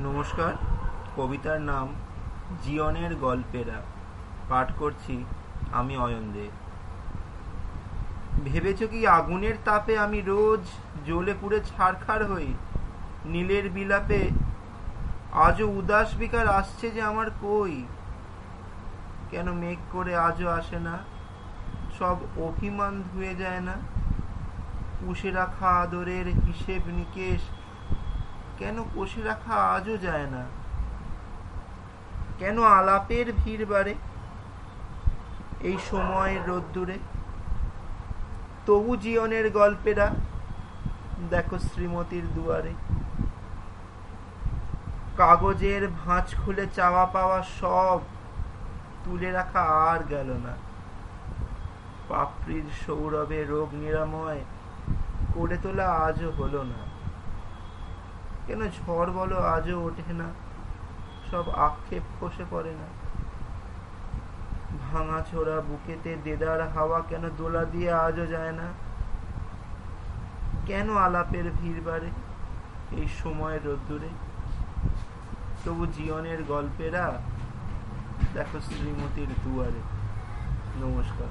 নমস্কার, কবিতার নাম জীবনের গল্পেরা পাঠ করছি আমি অয়ন দে ভেবেছ কি আগুনের তাপে আমি রোজ জ্বলে পুড়ে ছারখার হই? নীলের বিলাপে আজও উদাস বিকার আসছে যে আমার কই? কেন মেঘ করে আজও আসে না? সব অভিমান ধুয়ে যায় না? পুষে রাখা আদরের হিসেব নিকেশ কেন কষে রাখা আজও যায় না? কেন আলাপের ভিড় বাড়ে এই সময়ের রোদ্দুরে? তবু জীবনের গল্পেরা দেখো শ্রীমতীর দুয়ারে। কাগজের ভাঁজ খুলে চাওয়া পাওয়া সব তুলে রাখা আর গেল না। পাপড়ির সৌরভে রোগ নিরাময় করে তোলা আজও হলো না। কেন ঝড় বলো, আজও ওঠে না। সব আক্ষেপ খসে পড়ে না। ভাঙা ছোড়া বুকেতে দেদার হাওয়া কেন দোলা দিয়ে আজও যায় না? কেন আলাপের ভিড় বাড়ে এই সময় রোদ্দুরে? তবু জীবনের গল্পেরা দেখো শ্রীমতীর দুয়ারে। নমস্কার।